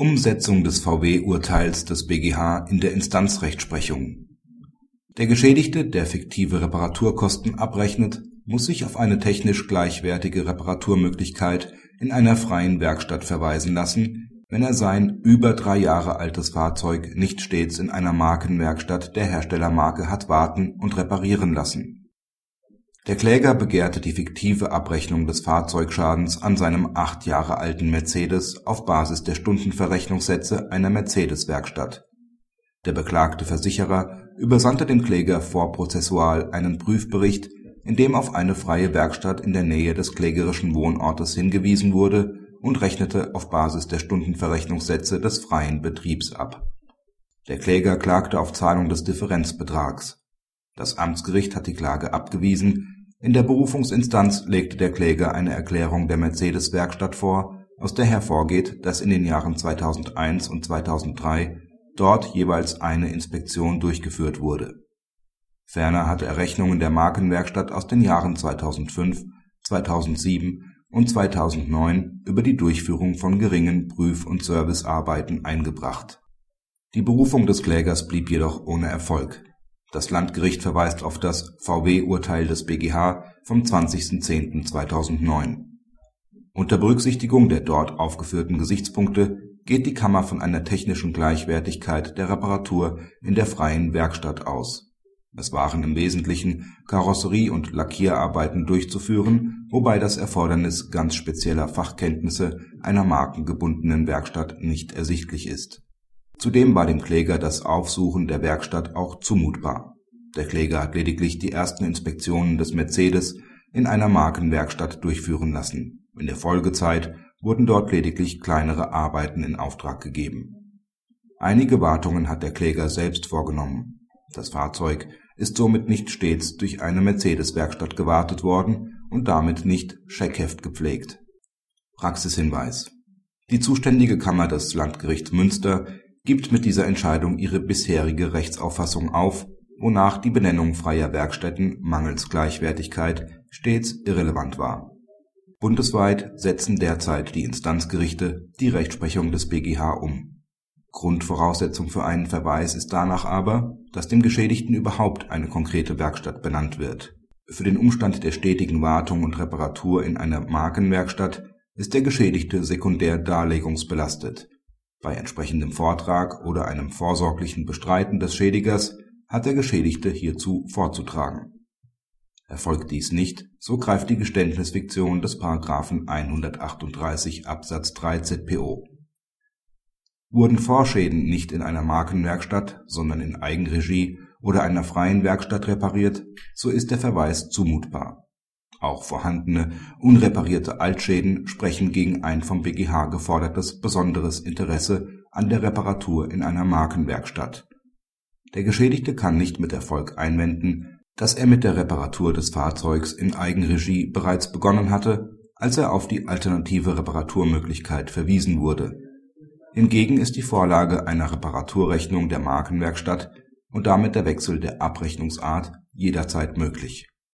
Umsetzung des VW-Urteils des BGH in der Instanzrechtsprechung. Der Geschädigte, der fiktive Reparaturkosten abrechnet, muss sich auf eine technisch gleichwertige Reparaturmöglichkeit in einer freien Werkstatt verweisen lassen, wenn er sein über drei Jahre altes Fahrzeug nicht stets in einer Markenwerkstatt der Herstellermarke hat warten und reparieren lassen der Kläger begehrte die fiktive Abrechnung des Fahrzeugschadens an seinem acht Jahre alten Mercedes auf Basis der Stundenverrechnungssätze einer Mercedes-Werkstatt. Der beklagte Versicherer übersandte dem Kläger vorprozessual einen Prüfbericht, in dem auf eine freie Werkstatt in der Nähe des klägerischen Wohnortes hingewiesen wurde und rechnete auf Basis der Stundenverrechnungssätze des freien Betriebs ab. Der Kläger klagte auf Zahlung des Differenzbetrags das Amtsgericht hat die Klage abgewiesen, in der Berufungsinstanz legte der Kläger eine Erklärung der Mercedes-Werkstatt vor, aus der hervorgeht, dass in den Jahren 2001 und 2003 dort jeweils eine Inspektion durchgeführt wurde. Ferner hatte er Rechnungen der Markenwerkstatt aus den Jahren 2005, 2007 und 2009 über die Durchführung von geringen Prüf und Servicearbeiten eingebracht. Die Berufung des Klägers blieb jedoch ohne Erfolg das Landgericht verweist auf das VW-Urteil des BGH vom 20.10.2009. Unter Berücksichtigung der dort aufgeführten Gesichtspunkte geht die Kammer von einer technischen Gleichwertigkeit der Reparatur in der freien Werkstatt aus. Es waren im Wesentlichen Karosserie und Lackierarbeiten durchzuführen, wobei das Erfordernis ganz spezieller Fachkenntnisse einer markengebundenen Werkstatt nicht ersichtlich ist Zudem war dem Kläger das Aufsuchen der Werkstatt auch zumutbar. Der Kläger hat lediglich die ersten Inspektionen des Mercedes in einer Markenwerkstatt durchführen lassen. In der Folgezeit wurden dort lediglich kleinere Arbeiten in Auftrag gegeben. Einige Wartungen hat der Kläger selbst vorgenommen. Das Fahrzeug ist somit nicht stets durch eine Mercedes-Werkstatt gewartet worden und damit nicht Scheckheft gepflegt. Praxishinweis Die zuständige Kammer des Landgerichts Münster gibt mit dieser Entscheidung ihre bisherige Rechtsauffassung auf, wonach die Benennung freier Werkstätten mangels Gleichwertigkeit stets irrelevant war. Bundesweit setzen derzeit die Instanzgerichte die Rechtsprechung des BGH um. Grundvoraussetzung für einen Verweis ist danach aber, dass dem Geschädigten überhaupt eine konkrete Werkstatt benannt wird. Für den Umstand der stetigen Wartung und Reparatur in einer Markenwerkstatt ist der Geschädigte sekundär darlegungsbelastet bei entsprechendem Vortrag oder einem vorsorglichen Bestreiten des Schädigers hat der Geschädigte hierzu vorzutragen. Erfolgt dies nicht, so greift die Geständnisfiktion des § 138 Absatz 3 ZPO. Wurden Vorschäden nicht in einer Markenwerkstatt, sondern in Eigenregie oder einer freien Werkstatt repariert, so ist der Verweis zumutbar auch vorhandene unreparierte Altschäden sprechen gegen ein vom BGH gefordertes besonderes Interesse an der Reparatur in einer Markenwerkstatt. Der Geschädigte kann nicht mit Erfolg einwenden, dass er mit der Reparatur des Fahrzeugs in Eigenregie bereits begonnen hatte, als er auf die alternative Reparaturmöglichkeit verwiesen wurde. Hingegen ist die Vorlage einer Reparaturrechnung der Markenwerkstatt und damit der Wechsel der Abrechnungsart jederzeit möglich